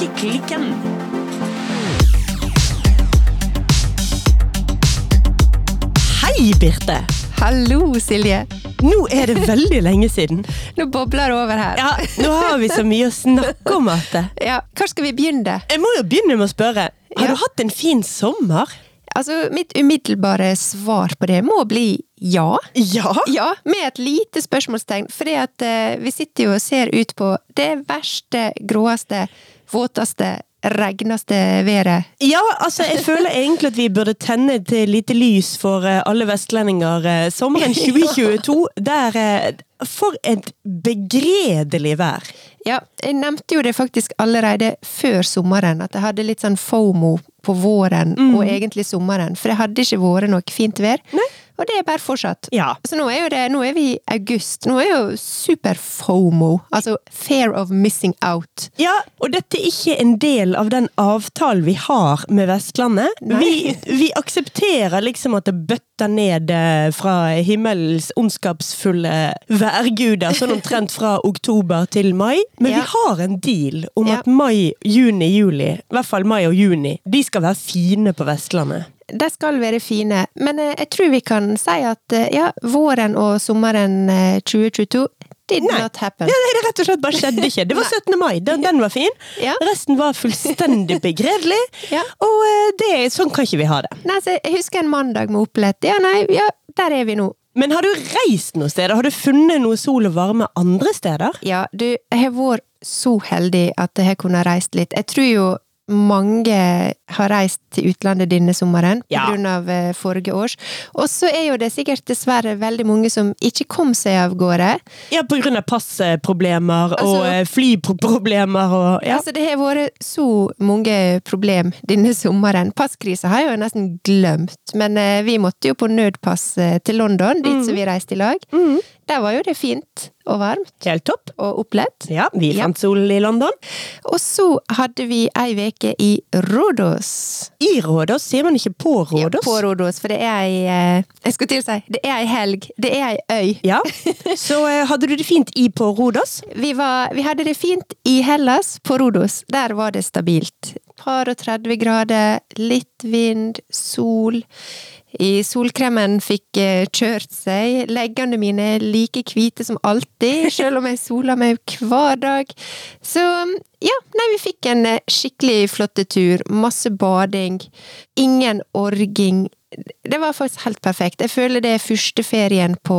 Lykkeklikken. Hei, Birte. Hallo, Silje. Nå er det veldig lenge siden. Nå bobler det over her. Ja, Nå har vi så mye å snakke om, Marte. Ja, Hvor skal vi begynne? Jeg må jo begynne med å spørre. Har Ja. du hatt en fin sommer? Altså, Mitt umiddelbare svar på det må bli ja. Ja. Ja, Med et lite spørsmålstegn. For uh, vi sitter jo og ser ut på det verste, gråeste, våteste, regneste været. Ja, altså, jeg føler egentlig at vi burde tenne et lite lys for eh, alle vestlendinger. eh, Sommeren 2022, der eh, For et begredelig vær! Ja, jeg nevnte jo det faktisk allerede før sommeren, at jeg hadde litt sånn fomo på våren og egentlig sommeren. For det hadde ikke vært noe fint vær. Nei. Og det er bare fortsatt. Ja. Så nå er, det, nå er vi i august. Nå er jo super-fomo. Altså fair of missing out. Ja, og dette er ikke en del av den avtalen vi har med Vestlandet. Vi, vi aksepterer liksom at det bøtter ned eh, fra himmelens ondskapsfulle værguder, sånn omtrent fra oktober til mai. Men Ja. vi har en deal om Ja. at mai, juni, juli, i hvert fall mai og juni, de skal være fine på Vestlandet. De skal være fine, men eh, jeg tror vi kan si at eh, ja, våren og sommeren eh, 2022 did Nei. not happen. Ja, det rett og slett bare skjedde ikke. Det var 17. mai, den, den var fin. Ja. Resten var fullstendig begredelig. Ja. Og eh, det, sånn kan ikke vi ha det. Nei, så jeg husker en mandag med opplett. Ja, nei, ja, der er vi nå. Men har du reist noe sted? Har du funnet noe sol og varme andre steder? Ja, du, jeg har vært så heldig at jeg har kunnet reist litt. Jeg tror jo mange har reist til utlandet denne sommeren på Ja. av eh, forrige års. Og så er jo det sikkert dessverre veldig mange som ikke kom seg av gårde. Ja, av passproblemer Altså- og eh, flyproblemer og ja. Altså, det har vært så mange problem denne sommeren. Passkrisa har jeg jo nesten glemt, men eh, vi måtte jo på nødpass til London, dit Mm. som vi reiste i lag. Der var jo det fint og varmt Helt topp. og opplevd. Ja, vi Ja. fant solen i London. Og så hadde vi ei veke i Rådås. I Rådås, sier man ikke på Ja, på Rådås, for det er ei eh, Jeg skulle til å si, det er ei helg. Det er ei øy. Ja. Så eh, hadde du det fint i på Rådås? Vi, var, vi hadde det fint i Hellas, på Rodos. Der var det stabilt. Par og 30 grader, litt vind, sol. I solkremen fikk eh, kjørt seg. Leggene mine er like hvite som alltid, selv om jeg soler meg hver dag. Så ja, nei, vi fikk en skikkelig flott tur. Masse bading. Ingen orging. Det var faktisk helt perfekt. Jeg føler det er første ferien på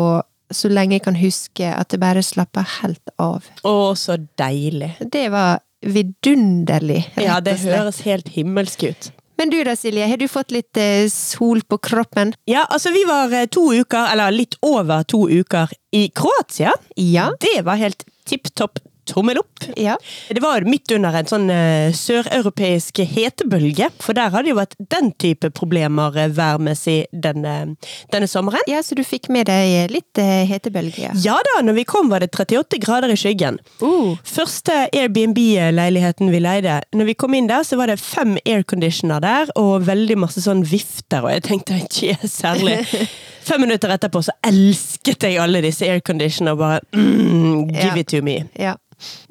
så lenge jeg kan huske at det bare slapper helt av. Å, så deilig. Det var vidunderlig, Ja, det høres helt himmelsk ut. Men du da, Silje, har du fått litt eh, sol på kroppen? Ja, altså vi var eh, to uker, eller litt over to uker, i Kroatia. Ja. Det var helt tipp topp tommel opp. Ja. Det var midt under en sånn eh, søreuropeisk hetebølge, for der hadde jo vært den type problemer eh, værmessig denne, denne sommeren. ja, så du fikk med deg litt eh, hetebølge? Ja. Ja da, når vi kom var det 38 grader i skyggen. Uh. Første Airbnb-leiligheten vi leide, når vi kom inn der, så var det fem airconditioner der, og veldig masse sånn vifter, og jeg tenkte ikke særlig. Fem minutter etterpå så elsket jeg alle disse airconditioner, og bare mm, give Ja. it to me. Ja.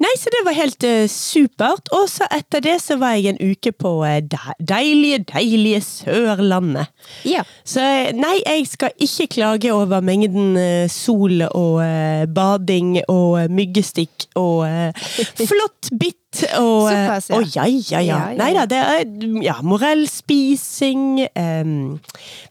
Nei, så det var helt uh, supert. Og så etter det så var jeg en uke på uh, deilige, deilige Sørlandet. ja. Så eh, nei, jeg skal ikke klage over mengden uh, sol og bading og myggestikk og flott bitt og Såpass, ja. Å ja, ja, ja. Ja, ja, Nei da, det er ja, morellspising um,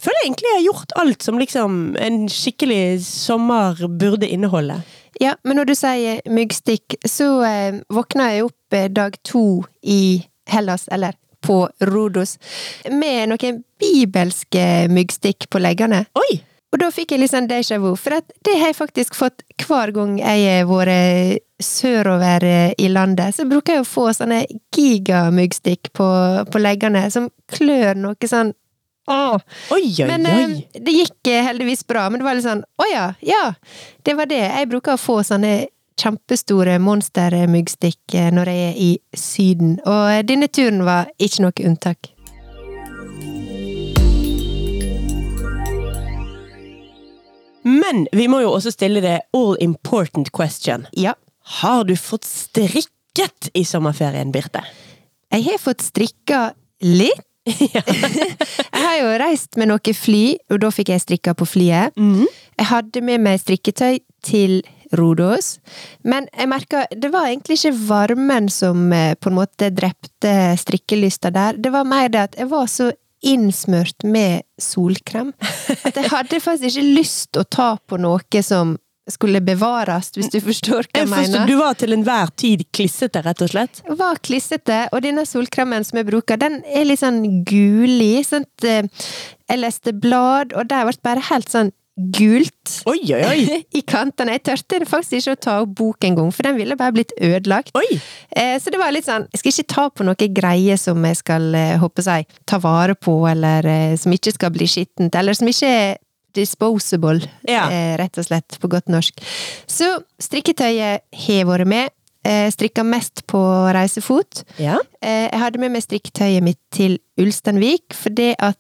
Føler jeg egentlig jeg har gjort alt som liksom en skikkelig sommer burde inneholde. Ja, men når du sier myggstikk, så eh, våkna jeg opp eh, dag to i Hellas, eller på Rodos, med noen bibelske myggstikk på leggene. Oi! Og da fikk jeg litt sånn déjà vu, for det har jeg faktisk fått hver gang jeg har vært sørover eh, i landet. Så bruker jeg å få sånne gigamyggstikk på, på leggene, som klør noe sånn Åh! Oi, oi, Men oi. eh, det gikk eh, heldigvis bra, men det var litt sånn Å ja, ja! Det var det. Jeg bruker å få sånne kjempestore monstermyggstikk eh, når jeg er i Syden, og eh, denne turen var ikke noe unntak. Men vi må jo også stille det all important question. Ja. Har du fått strikket i sommerferien, Birte? Jeg har fått strikka litt. jeg har jo reist med noe fly, og da fikk jeg strikka på flyet. Mm. Jeg hadde med meg strikketøy til Rodos, men jeg merka det var egentlig ikke varmen som eh, på en måte drepte strikkelysta der. Det var mer det at jeg var så innsmurt med solkrem at jeg hadde faktisk ikke lyst å ta på noe som skulle bevares, hvis du forstår hva jeg Jeg forstår, mener. du var til enhver tid klissete, rett og slett? var klissete, og denne solkremen som jeg bruker, den er litt sånn gulig. At eh, jeg leste blad, og det ble bare helt sånn gult. Oi, oi, oi! I kantene. Jeg tørte faktisk ikke å ta opp bok engang, for den ville bare blitt ødelagt. Eh, Så det var litt sånn Jeg skal ikke ta på noe greie som jeg skal eh, håper jeg, ta vare på, eller eh, som ikke skal bli skittent, eller som ikke disposable, Ja. eh, rett og slett, på godt norsk. Så strikketøyet har vært med. Eh, Strikka mest på reisefot. Ja. Eh, Jeg hadde med meg strikketøyet mitt til Ulsteinvik, fordi at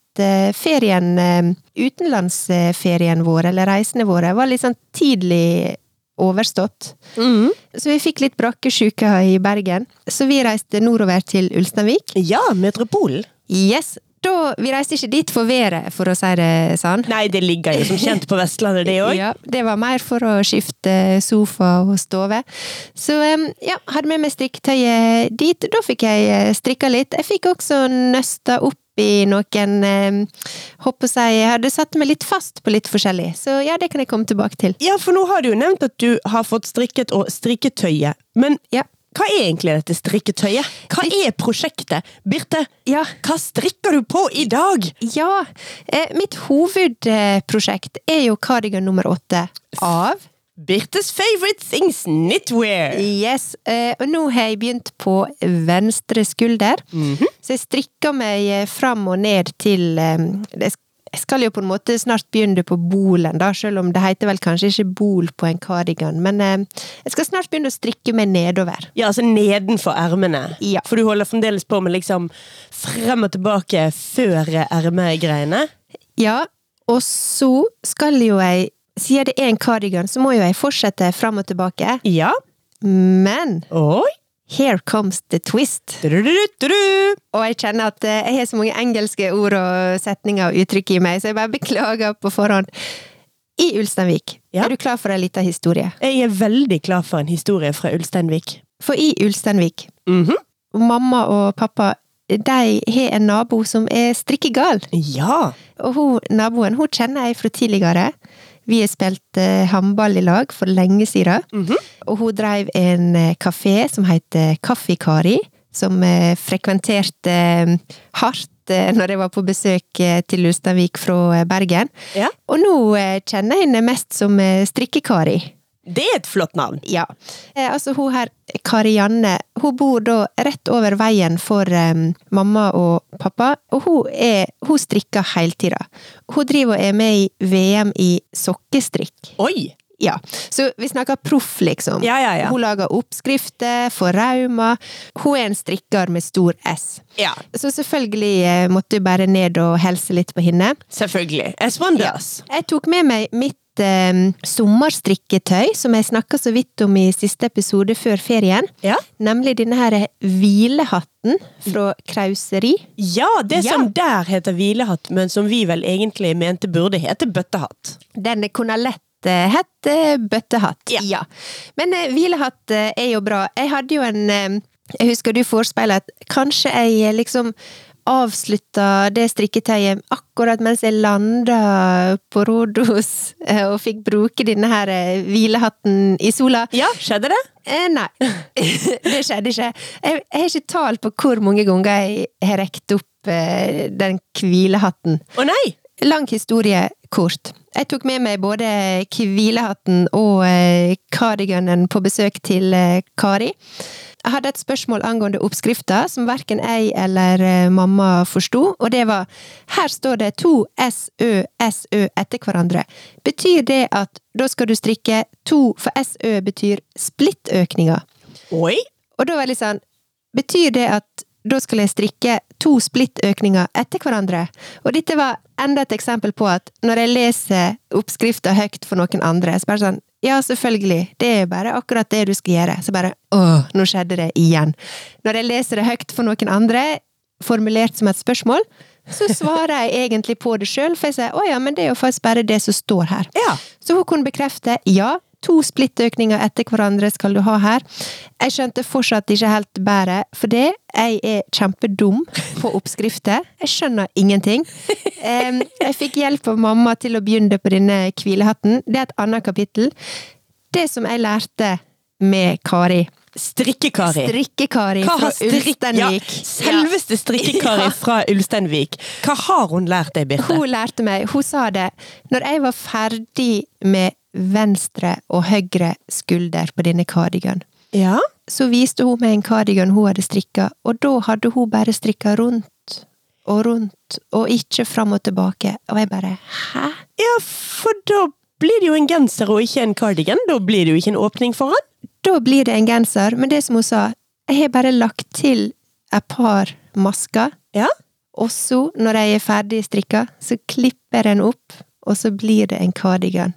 ferien, utenlandsferien vår, eller reisene våre, var litt sånn tidlig overstått. Mm. Så vi fikk litt brakkesjuke i Bergen. Så vi reiste nordover til Ulsteinvik. ja, Metropolen. Yes! Da, vi reiste ikke dit for været, for å si det sånn. Nei, det ligger jo som kjent på Vestlandet, det òg. Ja, det var mer for å skifte sofa og stove. Så ja, hadde med meg strikketøyet dit. Da fikk jeg eh, strikka litt. Jeg fikk også nøsta opp i noen hopp Håper jeg jeg hadde satt meg litt fast på litt forskjellig. Så ja, det kan jeg komme tilbake til. Ja, for nå har du jo nevnt at du har fått strikket og strikketøyet. Men Ja. Hva er egentlig dette strikketøyet? Hva er prosjektet? Birte, Ja, hva strikker du på i dag? Ja, eh, mitt hovedprosjekt er jo cardigan nummer åtte av Birtes favorite things knitwear. Yes, eh, og nå har jeg begynt på venstre skulder. Mhm. Så jeg strikker meg eh, fram og ned til sk- Jeg skal jo på en måte snart begynne på bolen, da, selv om det heter vel kanskje ikke bol på en kardigan. Men eh, jeg skal snart begynne å strikke meg nedover. Ja, altså nedenfor ermene. Ja. For du holder fremdeles på med liksom frem og tilbake før ermegreiene. Ja, og så skal jo jeg Siden det er en kardigan, så må jo jeg fortsette frem og tilbake. Ja. Men Oi. Here comes the twist. Og jeg kjenner at eh, jeg har så mange engelske ord og setninger og uttrykk i meg, så jeg bare beklager på forhånd. I Ulsteinvik, Ja. er du klar for en liten historie? Jeg er veldig klar for en historie fra Ulsteinvik. For i Ulsteinvik, Mhm. mamma og pappa, de har en nabo som er strikkegal. Ja. Og hun, naboen hun kjenner jeg fra tidligere. Vi har spilt eh, håndball i lag for lenge siden. Mhm. Og hun drev en eh, kafé som heter Kaffekari, som eh, frekventerte eh, hardt eh, når jeg var på besøk eh, til Ulsteinvik fra eh, Bergen. ja. Og nå eh, kjenner jeg henne mest som eh, Strikkekari. Det er et flott navn. Ja. Eh, altså hun her, Karianne, hun bor da rett over veien for um, mamma og pappa, og hun, er, hun strikker hele tida. Hun driver og er med i VM i sokkestrikk. Oi! Ja, så vi snakker proff, liksom. Ja, ja, ja. Hun lager oppskrifter for Rauma. Hun er en strikker med stor S. Ja, Så selvfølgelig eh, måtte du bare ned og helse litt på henne. selvfølgelig. Es wonders. Jeg tok med meg mitt eh, sommerstrikketøy, som jeg snakka så vidt om i siste episode før ferien. Ja. Nemlig denne her hvilehatten fra Krauseri. Ja, det Ja. som der heter hvilehatt, men som vi vel egentlig mente burde hete bøttehatt. Den kunne lett eh, hett eh, bøttehatt. Ja. Men eh, hvilehatt eh, er jo bra. Jeg hadde jo en eh, Jeg husker du forespeila at kanskje jeg liksom avslutta det strikketøyet akkurat mens jeg landa på Rodos eh, og fikk bruke denne her eh, hvilehatten i sola. Ja, skjedde det? Eh, nei, det skjedde ikke. Jeg, jeg har ikke tall på hvor mange ganger jeg har rekt opp eh, den hvilehatten. Å nei! Lang historie kort. Jeg tok med meg både hvilehatten og eh, cardiganen på besøk til eh, Kari. Jeg hadde et spørsmål angående oppskrifta, som verken jeg eller eh, mamma forsto, og det var her står det to SØ, SØ etter hverandre. Betyr det at da skal du strikke to, for SØ betyr splittøkninger? Oi! Og da var jeg litt sånn Betyr det at da skal jeg strikke to splittøkninger etter hverandre? Og dette var enda et eksempel på at når jeg leser oppskrifta høyt for noen andre, så bare sånn Ja, selvfølgelig. Det er bare akkurat det du skal gjøre. Så bare åh, nå skjedde det igjen. Når jeg leser det høyt for noen andre, formulert som et spørsmål, så svarer jeg egentlig på det sjøl, for jeg sier å ja, men det er jo faktisk bare det som står her. Ja. Så hun kunne bekrefte ja, to splittøkninger etter hverandre skal du ha her. Jeg skjønte fortsatt ikke helt bæret, for det, jeg er kjempedum på oppskrifter. Jeg skjønner ingenting. Jeg fikk hjelp av mamma til å begynne på denne hvilehatten. Det er et annet kapittel. Det som jeg lærte med Kari Strikke-Kari. Strikke-Kari fra har strikk... Ja, selveste strikke-Kari fra Ulsteinvik. Hva har hun lært deg, Birte? Hun lærte meg, hun sa det, når jeg var ferdig med venstre og høyre skulder på denne kardigan. Ja? så viste hun meg en kardigan hun hadde strikka, og da hadde hun bare strikka rundt og rundt, og ikke fram og tilbake, og jeg bare hæ? ja, for da blir det jo en genser og ikke en kardigan. Da blir det jo ikke en åpning foran. Da blir det en genser, men det som hun sa, jeg har bare lagt til et par masker, Ja? og så, når jeg er ferdig strikka, så klipper jeg den opp, og så blir det en cardigan.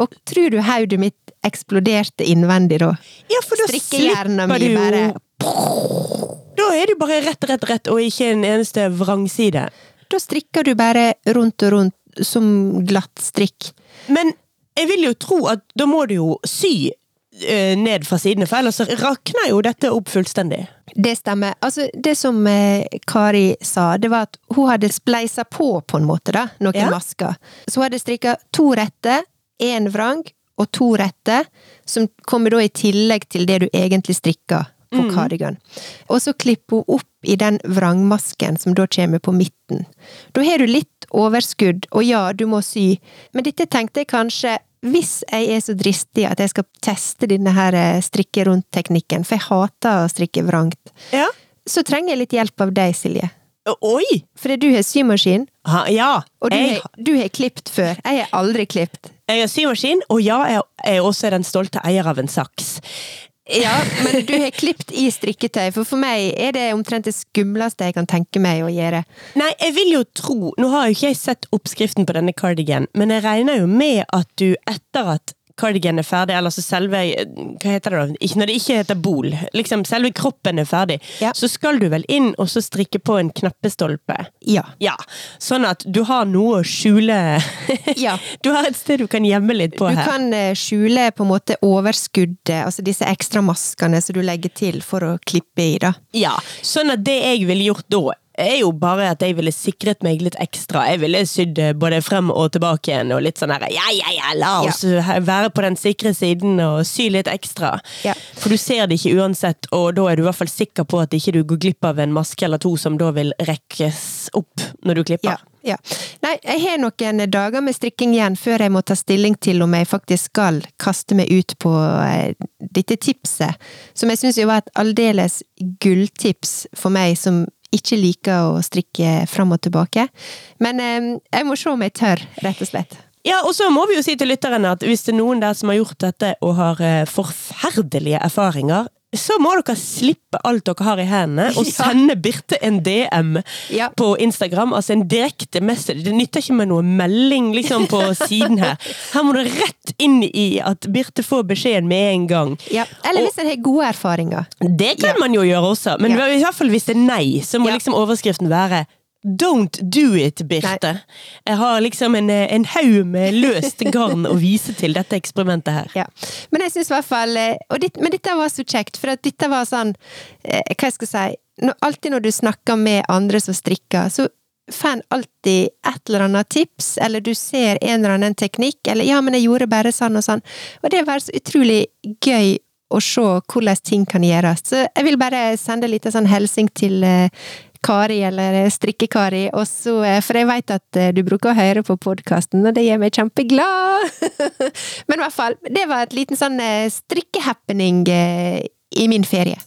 Og tror du hodet mitt eksploderte innvendig da? Ja, for da slipper du bare Da er du bare rett, rett, rett, og ikke en eneste vrangside. Da strikker du bare rundt og rundt som glatt strikk. Men jeg vil jo tro at da må du jo sy eh, ned fra sidene, for ellers rakner jo dette opp fullstendig. Det stemmer. Altså, det som eh, Kari sa, det var at hun hadde spleisa på, på en måte, da, noen Ja. masker. Så hun hadde strikka to rette, én vrang og to retter, som kommer da i tillegg til det du egentlig strikker på cardigan. Og så klipper hun opp i den vrangmasken som da kommer på midten. Da har du litt overskudd, og ja, du må sy, men dette tenkte jeg kanskje hvis jeg er så dristig at jeg skal teste denne her eh, strikke rundt-teknikken, for jeg hater å strikke vrangt, Ja. så trenger jeg litt hjelp av deg, Silje. Oi! Fordi du har symaskin, Ha, ja. og du, jeg, har, du har klipt før. Jeg har aldri klipt. jeg har symaskin, og ja, jeg er også den stolte eier av en saks. Ja, men du har klipt i strikketøy, for for meg er det omtrent det skumleste jeg kan tenke meg å gjøre. Nei, jeg vil jo tro Nå har jo ikke jeg sett oppskriften på denne cardigan, men jeg regner jo med at du etter at cardigan er ferdig, eller så selve Hva heter det da? Når det ikke heter bol. Liksom selve kroppen er ferdig. Ja. Så skal du vel inn og så strikke på en knappestolpe. Ja. Ja, sånn at du har noe å skjule Ja. Du har et sted du kan gjemme litt på Du her. kan eh, skjule på en måte overskuddet, altså disse ekstra maskene som du legger til for å klippe i, da. Ja, sånn at det jeg ville gjort da, er jo bare at jeg ville sikret meg litt ekstra. Jeg ville sydd eh, både frem og tilbake igjen, og litt sånn her ja, ja, ja, la oss være på den sikre siden og sy litt ekstra. Ja. For du ser det ikke uansett, og da er du i hvert fall sikker på at ikke du går glipp av en maske eller to som da vil rekkes opp når du klipper. Ja, ja. Nei, jeg har noen dager med strikking igjen før jeg må ta stilling til om jeg faktisk skal kaste meg ut på eh, dette tipset, som jeg syns jo var et aldeles gulltips for meg som ikke liker å strikke fram og tilbake. Men eh, jeg må se om jeg tør, rett og slett. Ja, og så må vi jo si til lytterne at hvis det er noen der som har gjort dette og har eh, forferdelige erfaringer, så må dere slippe alt dere har i hendene, og sende Birte en DM Ja. på Instagram. Altså en direkte message. Det nytter ikke med noe melding liksom på siden her. Her må du rett inn i at Birte får beskjeden med en gang. Ja. Eller hvis en har gode erfaringer. Det kan Ja. man jo gjøre også, men i hvert fall hvis det er nei, så må liksom overskriften være Don't do it, Birte. Jeg har liksom en, eh, en haug med løst garn å vise til dette eksperimentet her. Ja. Men jeg syns i hvert fall eh, og ditt, Men dette var så kjekt, for dette var sånn eh, Hva jeg skal si når, Alltid når du snakker med andre som strikker, så får en alltid et eller annet tips, eller du ser en eller annen teknikk, eller 'ja, men jeg gjorde bare sånn og sånn'. Og det var så utrolig gøy å se hvordan ting kan gjøres. Så jeg vil bare sende litt sånn hilsen til Kari, eller Strikke-Kari, og så, eh, for jeg vet at eh, du bruker å høre på podkasten, og det gjør meg kjempeglad! Men i hvert fall, det var et liten sånn eh, strikkehappening eh, i min ferie.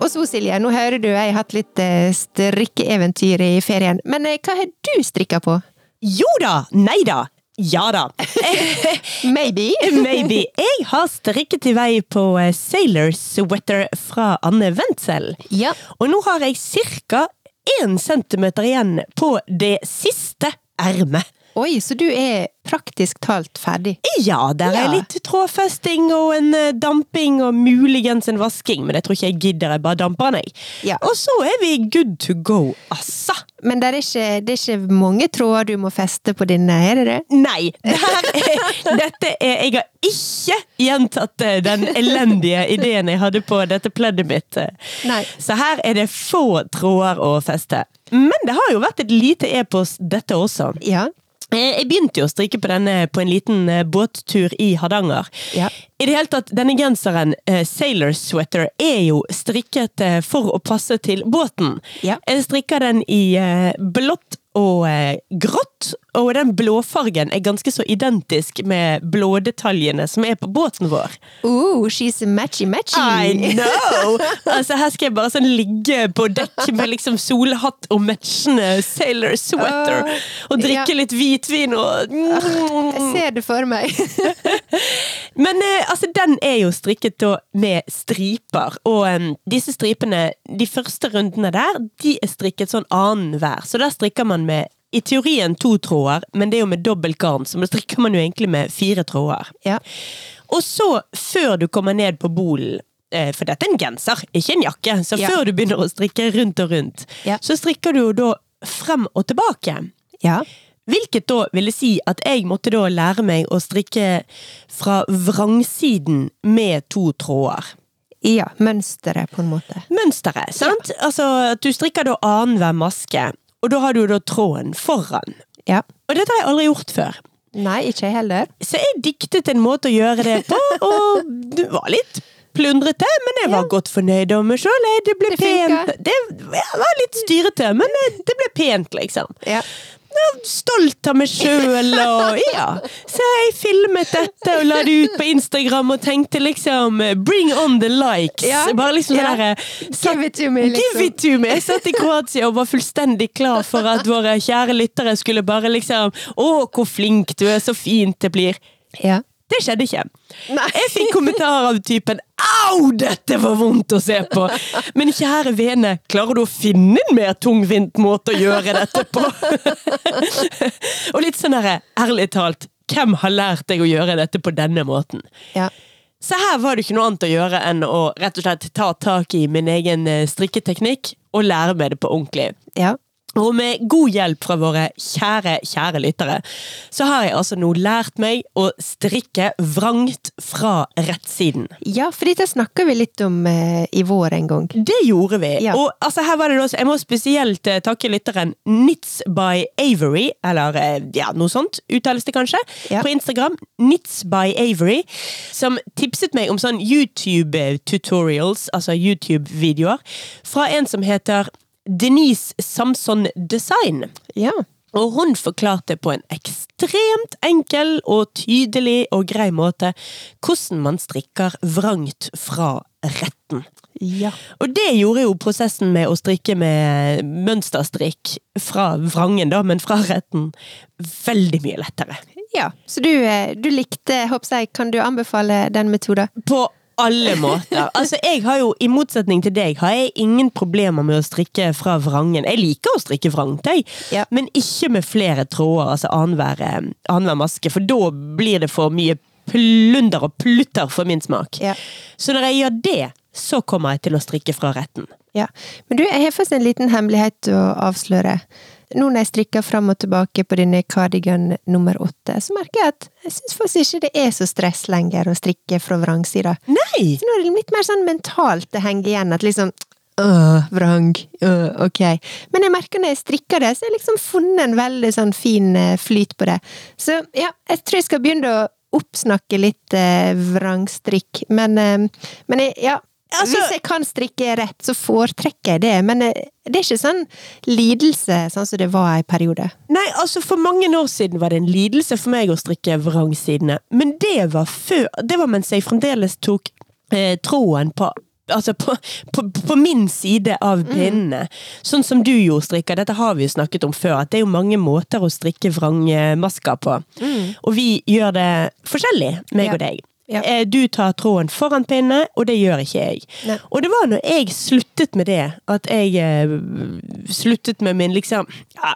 Og så, Silje, nå hører du jeg har hatt litt strikkeeventyr i ferien, men hva har du strikka på? Jo da! Nei da! Ja da! Maybe? Maybe. Jeg har strikket i vei på eh, Sailor Sweater fra Anne Wendsel. Ja. Og nå har jeg cirka én centimeter igjen på det siste ermet. Oi, så du er praktisk talt ferdig? Ja, der er Ja. litt trådfesting og en eh, damping og muligens en vasking, men jeg tror ikke jeg gidder, jeg bare damper den, jeg. Ja. Og så er vi good to go, assa! Men det er, ikke, det er ikke mange tråder du må feste på dine, er det det? Nei, er, dette er Jeg har ikke gjentatt eh, den elendige ideen jeg hadde på dette pleddet mitt. Nei. Så her er det få tråder å feste. Men det har jo vært et lite epos, dette også. Ja. Eh, Jeg begynte jo å strikke på denne på en liten eh, båttur i Hardanger. Ja. I det hele tatt, Denne genseren, eh, Sailor Sweater, er jo strikket for å passe til båten. Ja. Jeg strikker den i blått og eh, og den blåfargen er ganske så identisk med blådetaljene som er på båten vår. Oh, she's matchy-matchy! I know! Altså, her skal jeg bare sånn ligge på dekk med liksom solhatt og matchende Sailor Sweater. Åh, Og drikke ja. litt hvitvin og Jeg ser det for meg. Men eh, altså, den er jo strikket da med striper, og um, disse stripene, de første rundene der, de er strikket sånn annenhver. Så der strikker man med i teorien to tråder, men det er jo med dobbelt garn, så da strikker man jo egentlig med fire tråder. Ja. Og så, før du kommer ned på bolen, eh, for dette er en genser, ikke en jakke, så Ja. før du begynner å strikke rundt og rundt, Ja. så strikker du jo da frem og tilbake. ja. Hvilket da ville si at jeg måtte da lære meg å strikke fra vrangsiden med to tråder. Ja, mønsteret, på en måte. Mønsteret, sant? Altså at du strikker da annenhver maske, og da har du da tråden foran. Ja. Og dette har jeg aldri gjort før. Nei, ikke jeg heller. Så jeg diktet en måte å gjøre det på, og det var litt plundrete, men jeg var godt fornøyd med meg sjøl. Det ble Det pent. Det var litt styrete, men det det ble pent, liksom. Ja. Stolt av meg sjøl og ja. Så jeg filmet dette og la det ut på Instagram og tenkte liksom bring on the likes. Ja. Bare liksom ja. Der, satt, Give it to me, liksom. Give it to me! Jeg satt i Kroatia og var fullstendig klar for at våre kjære lyttere skulle bare liksom Å, hvor flink du er, så fint det blir. Ja. Det skjedde ikke. Nei. Jeg fikk kommentarer av typen 'au, dette var vondt å se på'. Men kjære vene, klarer du å finne en mer tungvint måte å gjøre dette på? og litt sånn herre, ærlig talt, hvem har lært deg å gjøre dette på denne måten? Ja. Så her var det ikke noe annet å gjøre enn å rett og slett ta tak i min egen eh, strikketeknikk og lære meg det på ordentlig. Ja. Og med god hjelp fra våre kjære, kjære lyttere, så har jeg altså nå lært meg å strikke vrangt fra rettsiden. ja, for dette snakka vi litt om eh, i vår en gang. Det gjorde vi. Ja. Og altså, her var det da, så jeg må spesielt eh, takke lytteren Nits by Avery, eller eh, ja, noe sånt uttales det kanskje, Ja. på Instagram. Nits by Avery, som tipset meg om sånn YouTube-tutorials, altså YouTube-videoer, fra en som heter Denise Samson Design. Ja. Og hun forklarte på en ekstremt enkel og tydelig og grei måte hvordan man strikker vrangt fra retten. Ja. Og det gjorde jo prosessen med å strikke med mønsterstrikk fra vrangen, da, men fra retten, veldig mye lettere. ja. Så du, eh, du likte, håper jeg, kan du anbefale den metoden? På alle måter. Altså, jeg har jo, I motsetning til deg, har jeg ingen problemer med å strikke fra vrangen. Jeg liker å strikke vrangt, jeg, Ja. men ikke med flere tråder, altså annenhver eh, annenhver maske, for da blir det for mye plunder og plutter for min smak. Ja. Så når jeg gjør det, så kommer jeg til å strikke fra retten. Ja. Men du, jeg har først en liten hemmelighet å avsløre. Nå når jeg strikker fram og tilbake på denne cardigan nummer åtte, så merker jeg at jeg syns faktisk ikke det er så stress lenger å strikke fra vrangsida. Nei! Så nå er det litt mer sånn mentalt det henger igjen, at liksom Øh, vrang. Øh, ok. Men jeg merker når jeg strikker det, så har jeg liksom funnet en veldig sånn fin eh, flyt på det. Så ja, jeg tror jeg skal begynne å oppsnakke litt eh, vrangstrikk, men, eh, men jeg, ja. Altså- Hvis jeg kan strikke rett, så foretrekker jeg det, men eh, det er ikke sånn lidelse sånn som det var en periode. Nei, altså For mange år siden var det en lidelse for meg å strikke vrangsidene. Men det var før Det var mens jeg fremdeles tok eh, tråden på Altså på, på, på min side av pinnene. Sånn som du jo strikker. Dette har vi jo snakket om før. At det er jo mange måter å strikke vrangmasker på. Og vi gjør det forskjellig, meg Ja. og deg. Ja. Eh, Du tar tråden foran pinne, og det gjør ikke jeg. Nei. Og det var når jeg sluttet med det, at jeg eh, sluttet med min liksom ja,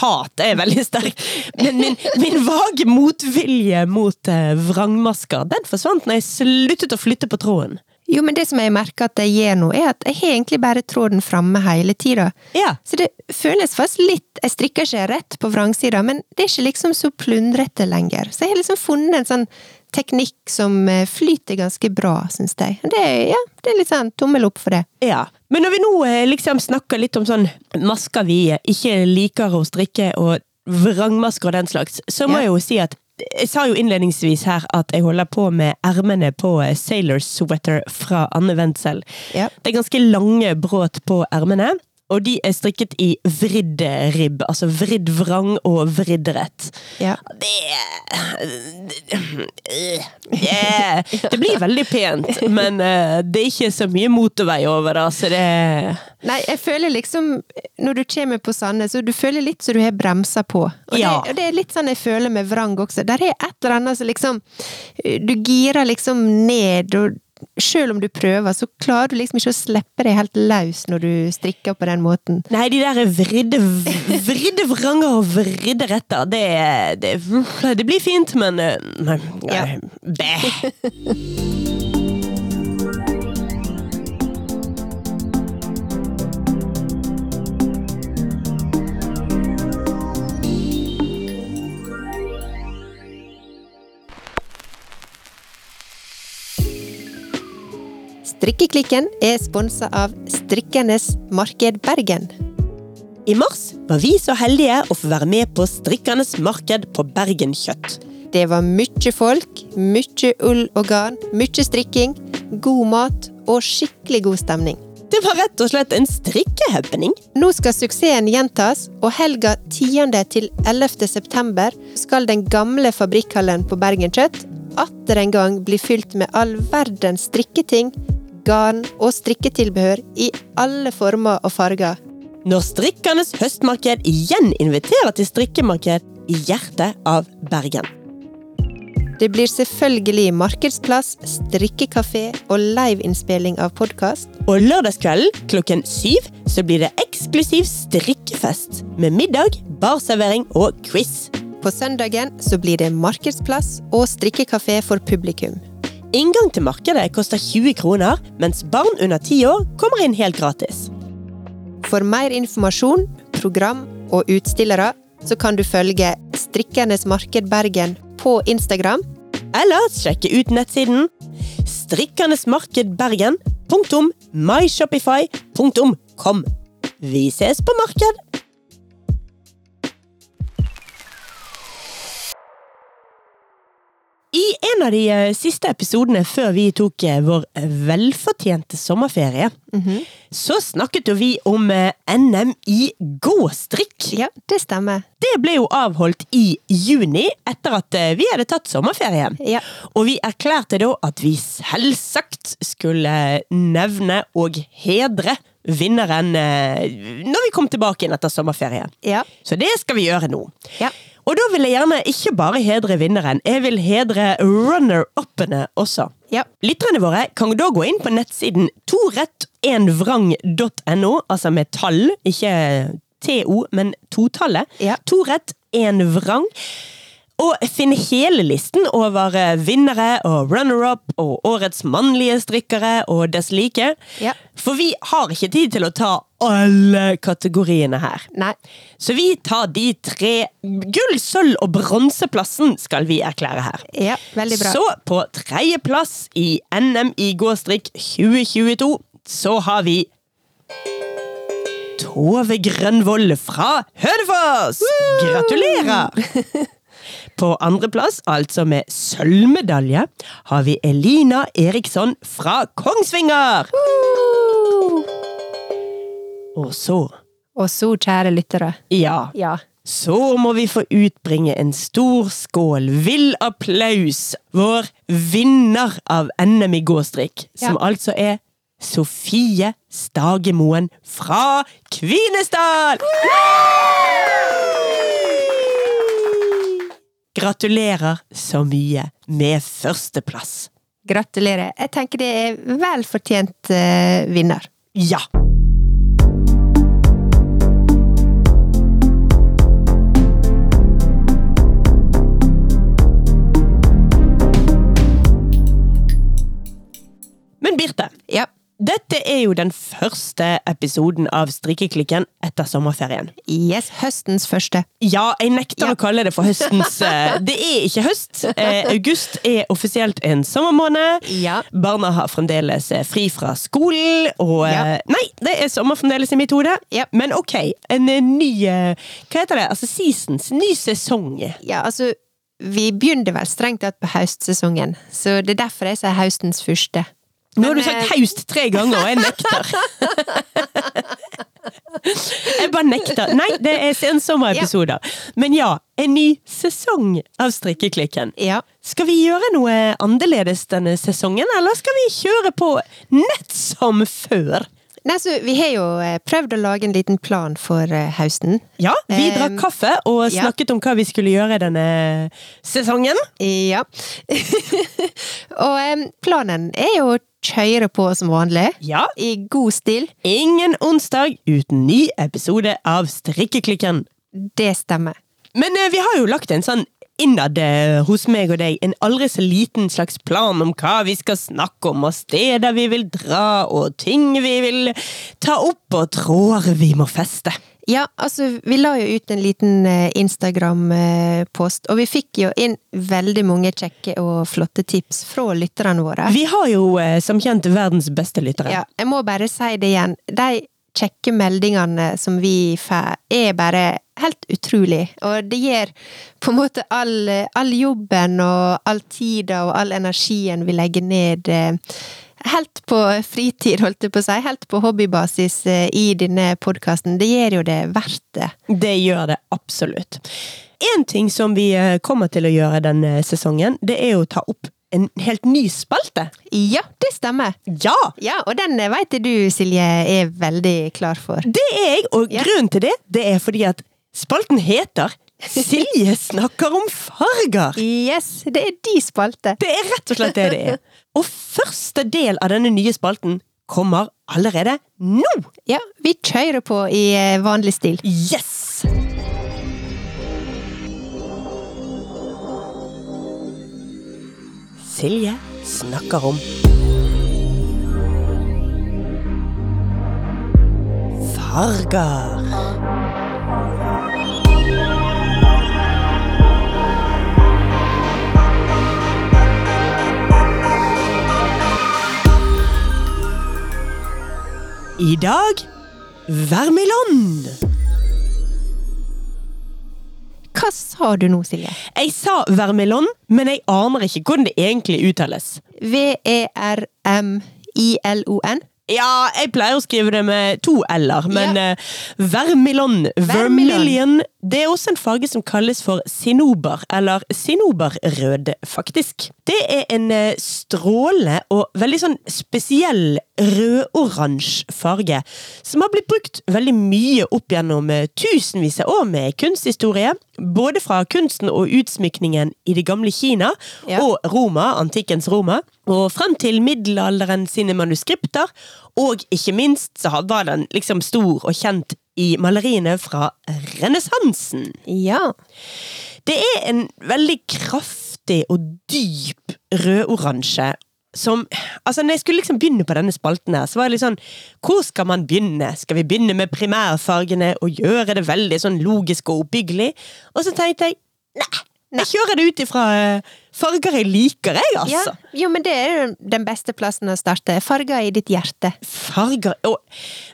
Hat er veldig sterkt, men min, min vage motvilje mot eh, vrangmasker, den forsvant når jeg sluttet å flytte på tråden. Jo, men det som jeg merker at jeg gjør nå, er at jeg har egentlig bare tråden framme hele tida. Ja. Så det føles faktisk litt Jeg strikker ikke rett på vrangsida, men det er ikke liksom så plundrete lenger. Så jeg har liksom funnet en sånn teknikk som eh, flyter ganske bra, syns jeg. Det, ja, det er litt sånn tommel opp for det. Ja, men når vi nå eh, liksom snakker litt om sånn masker vi ikke liker å strikke, og vrangmasker og den slags, så må Ja. jeg jo si at jeg sa jo innledningsvis her at jeg holder på med ermene på eh, Sailor Sweater fra Anne Wendsel. Ja. Det er ganske lange bråt på ermene, og de er strikket i vridd ribb, altså vridd vrang og vridd rett. Ja. Det yeah. Det blir veldig pent, men eh, det er ikke så mye motorvei over det, så det Nei, jeg føler liksom Når du kommer på Sandnes, så du føler litt så du har bremsa på. Og, Ja. det, og det er litt sånn jeg føler med vrang også. Der er et eller annet som liksom Du girer liksom ned, og sjøl om du prøver, så klarer du liksom ikke å slippe deg helt løs når du strikker på den måten. Nei, de der vridde, vridde vranger og vridde retter, det, det, det blir fint, men men nei, Ja. Bæ. Strikkeklikken er sponsa av Strikkernes Marked Bergen. I mars var vi så heldige å få være med på Strikkernes marked på Bergen Kjøtt. Det var mye folk, mye ull og garn, mye strikking, god mat og skikkelig god stemning. Det var rett og slett en strikkehappening. Nå skal suksessen gjentas, og helga 10. til 11. september skal den gamle fabrikkhallen på Bergen Kjøtt atter en gang bli fylt med all verdens strikketing, garn og strikketilbehør i alle former og farger. Når Strikkernes høstmarked igjen inviterer til strikkemarked i hjertet av Bergen. Det blir selvfølgelig markedsplass, strikkekafé og liveinnspilling av podkast. Og lørdagskvelden klokken syv så blir det eksklusiv strikkefest med middag, barservering og quiz. På søndagen så blir det markedsplass og strikkekafé for publikum. Inngang til markedet koster 20 kroner, mens barn under 10 år kommer inn helt gratis. For mer informasjon, program og utstillere, så kan du følge Strikkernes Marked Bergen på Instagram. Eller sjekke ut nettsiden strikkernesmarkedbergen.myshopify.com. Vi ses på marked! I en av de eh, siste episodene før vi tok eh, vår velfortjente sommerferie, så snakket jo vi om eh, NM i gåstrikk. Ja, det stemmer. Det ble jo avholdt i juni, etter at vi hadde tatt sommerferie. Ja. Og vi erklærte da at vi selvsagt skulle nevne og hedre vinneren når vi kom tilbake igjen etter sommerferie. Ja. Så det skal vi gjøre nå. Ja. Og da vil jeg gjerne ikke bare hedre vinneren, jeg vil hedre runner-upene også. Ja. Lytterne våre kan da gå inn på nettsiden torettenvrang.no, altså med tall, ikke TO, men totallet. Ja. To rett, én vrang. Og finne hele listen over eh, vinnere og runner-up og årets mannlige strikkere og dess like. Ja. For vi har ikke tid til å ta alle kategoriene her. Nei. Så vi tar de tre gull, sølv og bronseplassen skal vi erklære her. Ja, veldig bra. Så på tredjeplass i NM i gåstrikk 2022 så har vi Tove Grønvoll fra Hønefoss! Gratulerer! På andreplass, altså med sølvmedalje, har vi Elina Eriksson fra Kongsvinger! Og så, Og så, kjære lyttere. ja Ja. så må vi få utbringe en stor skål, vill applaus, vår vinner av NM i gåstrikk, som Ja. altså er Sofie Stagemoen fra Kvinesdal! Gratulerer så mye med førsteplass. Gratulerer. Jeg tenker det er vel fortjent uh, vinner. Ja! Men Birte, Ja. Dette er jo den første episoden av Strikkeklikken etter sommerferien. Yes, høstens første. Ja, jeg nekter Ja. å kalle det for høstens eh, Det er ikke høst. Eh, August er offisielt en sommermåned. Ja. Barna har fremdeles eh, fri fra skolen, og Ja. Nei, det er sommer fremdeles i mitt hode. Ja. Men ok, en ny Hva heter det? Altså seasons. Ny sesong. Ja, altså Vi begynner vel strengt tatt på høstsesongen, så det er derfor jeg sier høstens første. Nå har du sagt taust haust tre ganger, og jeg nekter. jeg bare nekter. Nei, det er sensommerepisoder. Men ja, en ny sesong av Strikkeklikken. Ja. Skal vi gjøre noe annerledes denne sesongen, eller skal vi kjøre på nett som før? Nei, så Vi har jo eh, prøvd å lage en liten plan for eh, høsten. Ja, vi drakk kaffe og ja. snakket om hva vi skulle gjøre denne sesongen. Ja. og planen er jo kjøre på som vanlig. Ja, I god stil. ingen onsdag uten ny episode av Strikkeklikken. Det stemmer. Men eh, vi har jo lagt en sånn innad eh, hos meg og deg en aldri så liten slags plan om hva vi skal snakke om, og steder vi vil dra, og ting vi vil ta opp, og tråder vi må feste. Ja, altså, vi la jo ut en liten eh, Instagram-post, og vi fikk jo inn veldig mange kjekke og flotte tips fra lytterne våre. Vi har jo eh, som kjent verdens beste lyttere. Ja, jeg må bare si det igjen. De kjekke meldingene som vi får, er bare helt utrolig. Og det gir på en måte all, all jobben og all tida og all energien vi legger ned eh, helt på fritid, holdt jeg på å si, helt på hobbybasis eh, i denne podkasten. Det gjør jo det verdt det. Det gjør det absolutt. En ting som vi eh, kommer til å gjøre denne sesongen, det er å ta opp en helt ny spalte. Ja, det stemmer. Ja! Ja, og den veit du, Silje, er veldig klar for. Det er jeg, og Ja. grunnen til det, det er fordi at spalten heter Silje snakker om farger. Yes, det er de spalte. Det er rett og slett det det er. Og første del av denne nye spalten kommer allerede nå! Ja, vi kjører på i eh, vanlig stil. Yes! Silje snakker om farger. I dag Vermeland. Hva sa du nå, Silje? Jeg sa vermilon, men jeg aner ikke hvordan det egentlig uttales. V-e-r-m-i-l-o-n? Ja, jeg pleier å skrive det med to l-er, men Ja. vermilon, Vermilion. det er også en farge som kalles for sinober, eller sinoberrød, faktisk. Det er en eh, strålende og veldig sånn spesiell rødoransje farge, som har blitt brukt veldig mye opp gjennom eh, tusenvis av år med kunsthistorie, både fra kunsten og utsmykningen i det gamle Kina Ja. og Roma, antikkens Roma, og frem til middelalderen sine manuskripter, og ikke minst så var den liksom stor og kjent i maleriene fra renessansen. Ja. Det er en veldig kraftig og dyp rødoransje som Altså, når jeg skulle liksom begynne på denne spalten her, så var det litt sånn Hvor skal man begynne? Skal vi begynne med primærfargene og gjøre det veldig sånn logisk og oppbyggelig? Og så tenkte jeg nei, jeg kjører det ut ifra eh, farger jeg liker, jeg, ja. altså. Jo, men det er jo den beste plassen å starte. Farger i ditt hjerte. Farger Og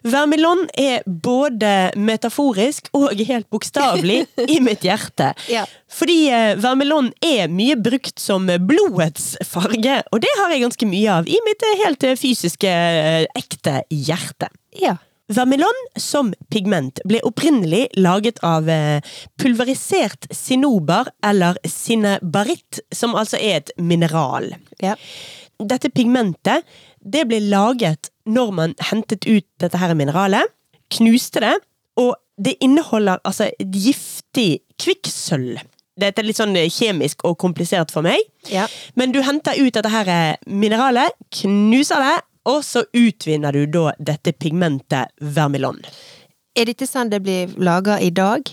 vermilon er både metaforisk og helt bokstavelig i mitt hjerte. Ja. Fordi vermelon vermilon er mye brukt som blodets farge, og det har jeg ganske mye av i mitt eh, helt eh, fysiske, eh, ekte hjerte. Ja. Vermilon som pigment ble opprinnelig laget av eh, pulverisert sinober, eller sinebaritt, som altså er et mineral. Ja. Dette pigmentet det ble laget når man hentet ut dette her mineralet, knuste det, og det inneholder altså et giftig kvikksølv. Dette er litt sånn eh, kjemisk og komplisert for meg. Ja. Men du henter ut dette her eh, mineralet, knuser det, og så utvinner du da dette pigmentet vermilon. Er dette sånn det blir laga i dag?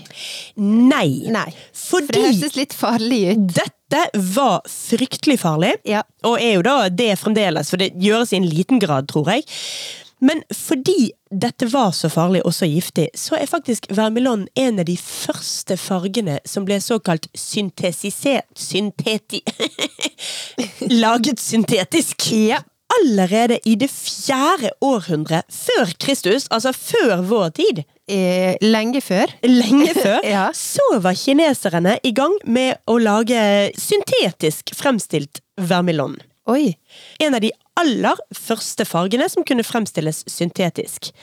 Nei. Nei. For det høres litt farlig ut. dette var fryktelig farlig. Ja. Og er jo da det fremdeles, for det gjøres i en liten grad, tror jeg. Men fordi dette var så farlig og så giftig, så er faktisk vermilon en av de første fargene som ble såkalt syntesisert Synteti... Laget syntetisk. Ja. Allerede i det fjerde århundre før Kristus, altså før vår tid. Eh, lenge før. Lenge før, Ja. så var kineserne i gang med å lage syntetisk fremstilt vermelon. Oi. En av de aller første fargene som kunne fremstilles syntetisk.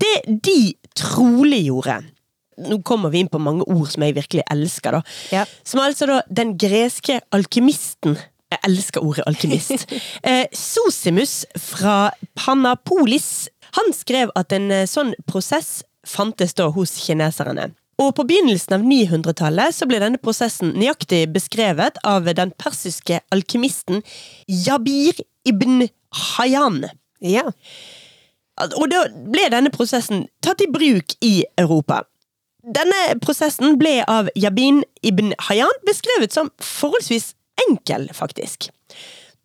Det de trolig gjorde Nå kommer vi inn på mange ord som jeg virkelig elsker, da. Ja. Som altså da den greske alkymisten Jeg elsker ordet alkymist. eh, Sosimus fra Panapolis. Han skrev at en eh, sånn prosess fantes da hos kineserne. Og på begynnelsen av 900-tallet så ble denne prosessen nøyaktig beskrevet av den persiske alkymisten Jabir ibn Hayyan. Ja. Og da ble denne prosessen tatt i bruk i Europa. Denne prosessen ble av Jabin ibn Hayyan beskrevet som forholdsvis enkel, faktisk.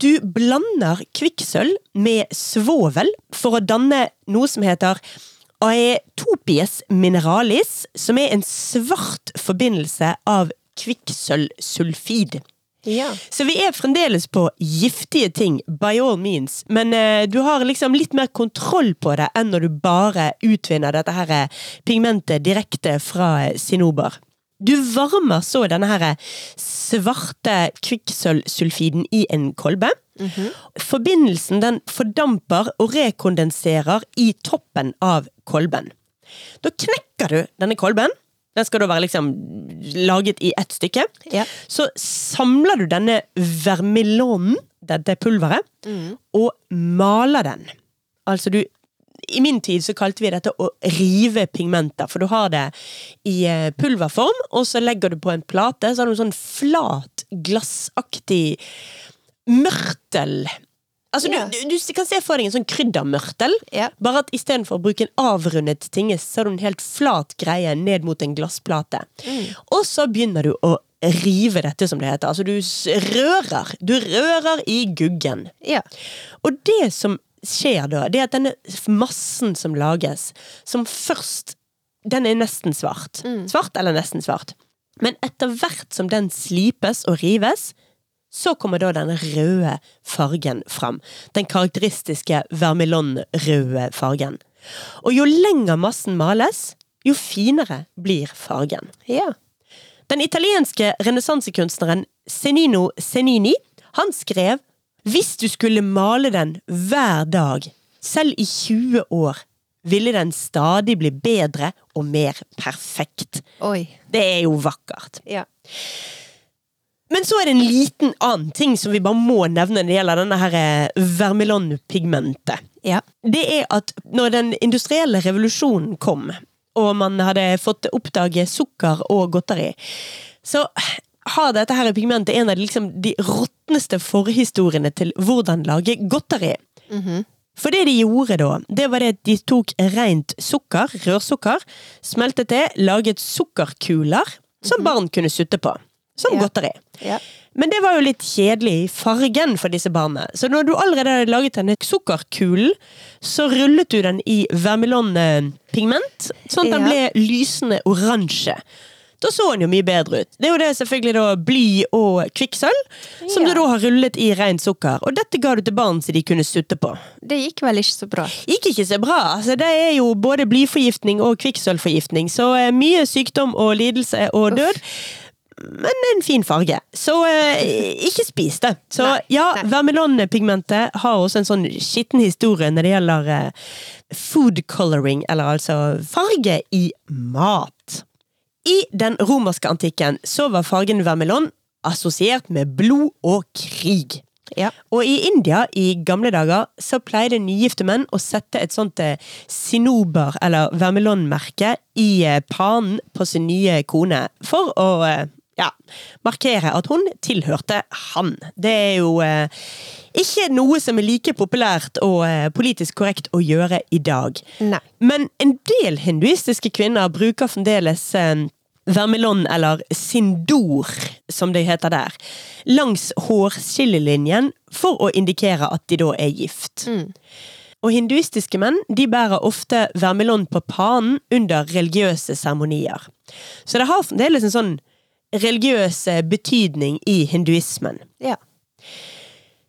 Du blander kvikksølv med svovel for å danne noe som heter aetopies mineralis, som er en svart forbindelse av kvikksølvsulfid. Ja. Så vi er fremdeles på giftige ting, by all means, men eh, du har liksom litt mer kontroll på det enn når du bare utvinner dette her eh, pigmentet direkte fra sinober. Du varmer så denne her svarte kvikksølvsulfiden i en kolbe. Forbindelsen den fordamper og rekondenserer i toppen av kolben. Da knekker du denne kolben. Den skal da være liksom laget i ett stykke. Ja. Så samler du denne vermilonen, dette pulveret, og maler den. Altså du I min tid så kalte vi dette å rive pigmenter, for du har det i eh, pulverform, og så legger du på en plate, så har du en sånn flat, glassaktig mørtel. Altså, Ja. du, du, kan se for deg en sånn kryddermørtel, yeah. bare at istedenfor å bruke en avrundet tinge, så har du en helt flat greie ned mot en glassplate. Og så begynner du å rive dette, som det heter. Altså, du rører. Du rører i guggen. Yeah. Og det som skjer da, det er at denne massen som lages, som først Den er nesten svart. Svart eller nesten svart. Men etter hvert som den slipes og rives, så kommer da den røde fargen fram. Den karakteristiske vermelon-røde fargen. Og jo lenger massen males, jo finere blir fargen. Ja. Den italienske renessansekunstneren Senino Senini han skrev hvis du skulle male den hver dag, selv i 20 år, ville den stadig bli bedre og mer perfekt. Oi. Det er jo vakkert. Ja. Men så er det en liten annen ting som vi bare må nevne når det gjelder denne her eh, vermilon-pigmentet. Ja. Det er at når den industrielle revolusjonen kom, og man hadde fått oppdage sukker og godteri, så har dette her pigmentet en av de, liksom, de råtneste forhistoriene til hvordan lage godteri. For det de gjorde da, det var det at de tok rent sukker, rørsukker, smeltet det, laget sukkerkuler som barn kunne sutte på. Som Ja. godteri. Ja. Men det var jo litt kjedelig i fargen for disse barna. Så når du allerede hadde laget denne sukkerkulen, så rullet du den i vermelonpigment, sånn at den Ja. ble lysende oransje. Da så den jo mye bedre ut. Det er jo det selvfølgelig da bly og kvikksølv, som Ja. du da har rullet i rent sukker. Og dette ga du til barn så de kunne sutte på. Det gikk vel ikke så bra. Gikk ikke så bra. altså Det er jo både blyforgiftning og kvikksølvforgiftning, så eh, mye sykdom og lidelse og død. Men en fin farge. Så eh, ikke spis det. Så Nei, ja, nei. vermilon-pigmentet har også en sånn skitten historie når det gjelder eh, food coloring, eller altså farge i mat. I den romerske antikken så var fargen vermelon assosiert med blod og krig. Ja. Og i India i gamle dager så pleide nygifte menn å sette et sånt eh, sinober- eller Vermelon-merke i eh, panen på sin nye kone for å eh, ja, markere at hun tilhørte han. Det er jo eh, ikke noe som er like populært og eh, politisk korrekt å gjøre i dag. Nei. Men en del hinduistiske kvinner bruker fremdeles eh, vermelon, eller sindor, som det heter der, langs hårskillelinjen for å indikere at de da er gift. Og hinduistiske menn de bærer ofte vermelon på panen under religiøse seremonier. Så det har fremdeles en sånn religiøs betydning i hinduismen. Ja.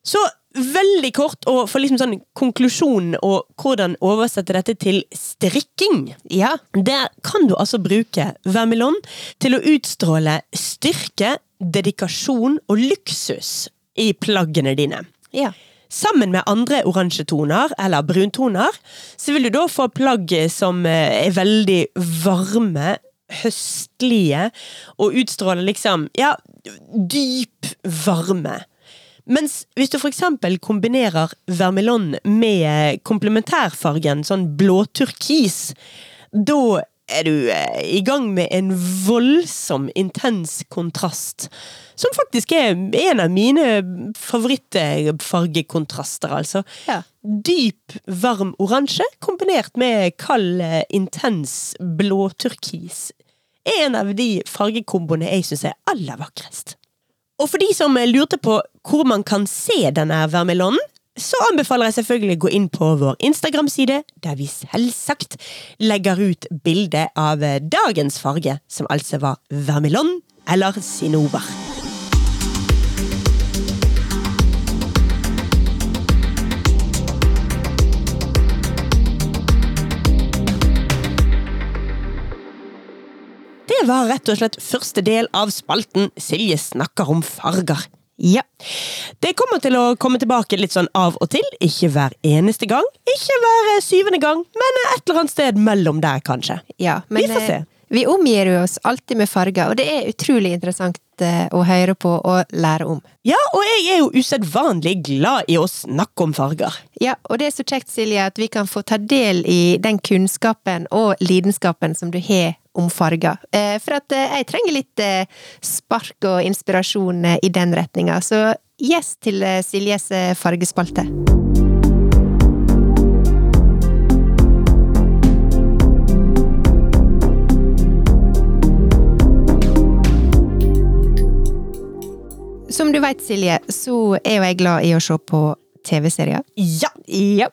Så veldig kort, og for liksom sånn konklusjonen og hvordan oversette dette til strikking. Ja. Der kan du altså bruke vermelon til å utstråle styrke, dedikasjon og luksus i plaggene dine. Ja. Sammen med andre oransje toner, eller bruntoner, så vil du da få plagg som eh, er veldig varme, høstlige, og utstråler liksom, ja, dyp varme. Mens hvis du eksempel kombinerer vermelon med komplementærfargen, sånn blåturkis, da er du eh, i gang med en voldsom, intens kontrast. Som faktisk er en av mine favorittfargekontraster, altså. Ja. Dyp, varm oransje kombinert med kald, eh, intens blåturkis. En av de fargekomboene jeg syns er aller vakrest. Og for de som lurte på hvor man kan se denne vermelonen, så anbefaler jeg selvfølgelig å gå inn på vår Instagram-side, der vi selvsagt legger ut bilde av dagens farge, som altså var vermelon eller sinober. Det var rett og slett første del av spalten Silje snakker om farger. Ja. Det kommer til å komme tilbake litt sånn av og til. Ikke hver eneste gang, ikke hver eh, syvende gang, men et eller annet sted mellom der, kanskje. ja. Men Vi får se. Vi omgir jo oss alltid med farger, og det er utrolig interessant eh, å høre på og lære om. Ja, og jeg er jo usedvanlig glad i å snakke om farger. Ja, og det er så kjekt, Silje, at vi kan få ta del i den kunnskapen og lidenskapen som du har om farger. Eh, For at eh, jeg trenger litt spark og inspirasjon i den retninga, så yes til Siljes fargespalte. Som du veit, Silje, så er jo jeg glad i å se på TV-serier. Ja! Ja.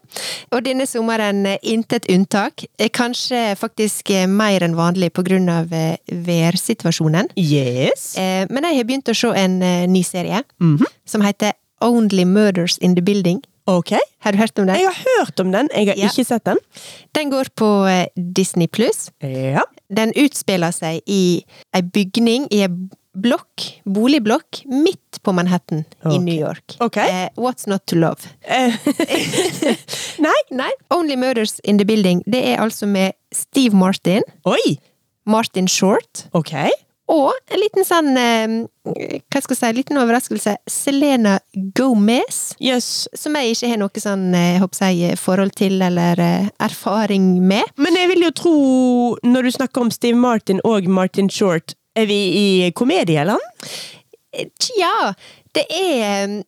Og denne sommeren eh, intet unntak. Eh, Kanskje faktisk eh, mer enn vanlig på grunn av eh, værsituasjonen. Yes. Men jeg har begynt å se en ny serie Mhm. som heter Only Murders in the Building. Ok. Har du hørt om den? Jeg har hørt om den, jeg har Ja. ikke sett den. Den går på Disney pluss. Ja. Den utspiller seg i ei bygning, i ei blokk, boligblokk, midt på Manhattan i New York. Ok. Uh, What's not to love? Eh, Nei. Nei, Only Murders in the Building, det er altså med Steve Martin, Oi! Martin Short, Ok. og en liten sånn eh, Hva skal jeg si, en liten overraskelse. Selena Gomez. Yes. Som jeg ikke har noe sånn jeg håper jeg, forhold til eller erfaring med. Men jeg vil jo tro, når du snakker om Steve Martin og Martin Short, er vi i komedieland? Eh, Tja, det er eh,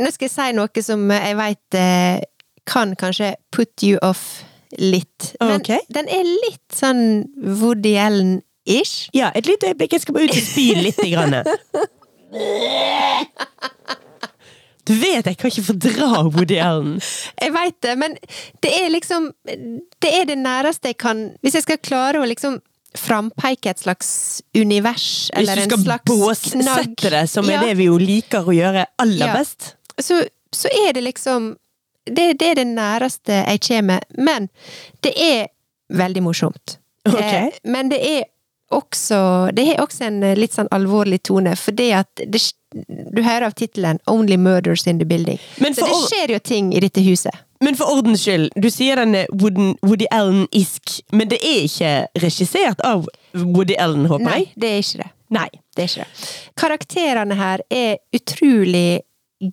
Nå skal jeg si noe som jeg veit eh, kan kanskje put you off litt. Men okay. den er litt sånn Woody Allen-ish. Ja, et lite øyeblikk. Jeg skal bare ut og spy litt. Grann. Du vet jeg kan ikke fordra Woody Allen. Jeg veit det, men det er liksom Det er det næreste jeg kan Hvis jeg skal klare å liksom frampeike et slags univers, Hvis du skal båsette båssette det, som Ja. er det vi jo liker å gjøre aller Ja. best. så, så er det liksom det, det er det næreste jeg kommer, men det er veldig morsomt. Okay. Eh, men det er også Det har også en litt sånn alvorlig tone, fordi at det, Du hører av tittelen 'Only Murders in the Building'. Men Så det skjer jo ting i dette huset. Men for ordens skyld, du sier den er Woody, Woody Allen-isk, men det er ikke regissert av Woody Allen, håper Nei, jeg? det er ikke det. Nei. Det er ikke det. Karakterene her er utrolig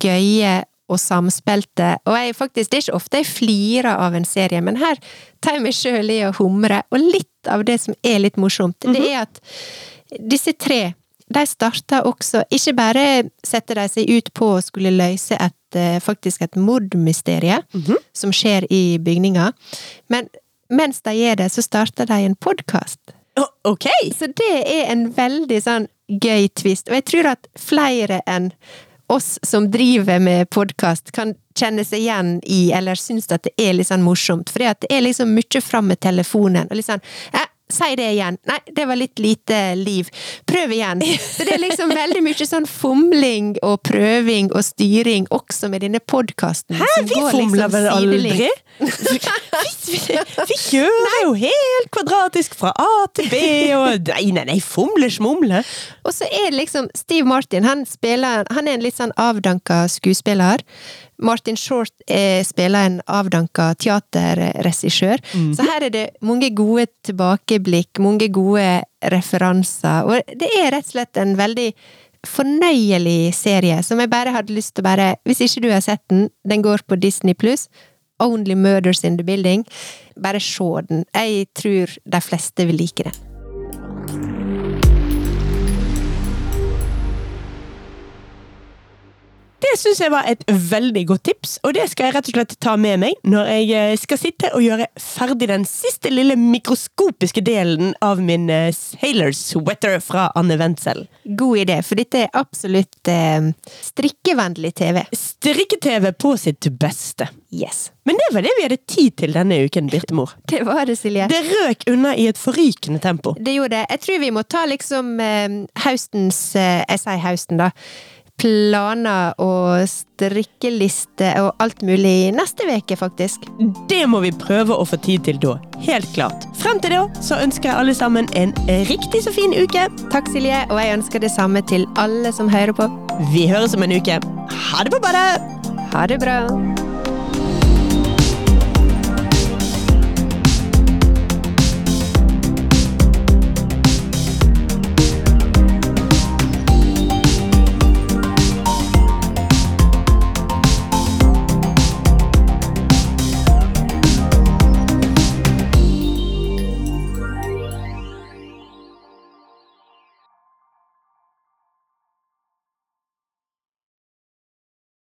gøye og samspilte, og jeg faktisk, det er ikke ofte jeg flirer av en serie, men her tar jeg meg sjøl i å humre, og litt av det som er litt morsomt, det er at disse tre de starta også Ikke bare setter de seg ut på å skulle løse et eh, faktisk et mordmysterie -hmm. som skjer i bygninga, men mens de gjør det, så starter de en podkast. Ok! Så det er en veldig sånn gøy twist, og jeg tror at flere enn oss som driver med podkast, kan kjenne seg igjen i, eller synes at det er litt sånn morsomt, at det er liksom mye fram med telefonen, og litt sånn eh, Si det igjen. Nei, det var litt lite liv. Prøv igjen. Så det er liksom veldig mye sånn fomling og prøving og styring også med denne podkasten. Hæ, vi fomler vel aldri? Vi, vi, vi kjører jo helt kvadratisk fra A til B, og Nei, nei, nei, fomle smumle. Og så er det liksom Steve Martin, han spiller Han er en litt sånn avdanka skuespiller. Martin Short er, spiller en avdanka teaterregissør. Så her er det mange gode tilbakeblikk, mange gode referanser, og det er rett og slett en veldig fornøyelig serie som jeg bare hadde lyst til å bare Hvis ikke du har sett den, den går på Disney pluss. Only Murders in the Building. Bare se den. Jeg tror de fleste vil like den. Syns jeg var et veldig godt tips, og det skal jeg rett og slett ta med meg når jeg eh, skal sitte og gjøre ferdig den siste lille mikroskopiske delen av min eh, Sailor Sweater fra Anne Wendsel. God idé, for dette er absolutt eh, strikkevennlig TV. Strikke-TV på sitt beste. Yes. Men det var det vi hadde tid til denne uken, Birtemor. Det var det, Silje. Det røk unna i et forrykende tempo. Det gjorde det. Jeg tror vi må ta liksom eh, høstens eh, Jeg sier høsten, da. Planer og strikkeliste og alt mulig neste uke, faktisk. Det må vi prøve å få tid til da. Helt klart. Frem til da så ønsker jeg alle sammen en riktig så fin uke. Takk, Silje, og jeg ønsker det samme til alle som hører på. Vi høres om en uke. Ha det på badet! Ha det bra!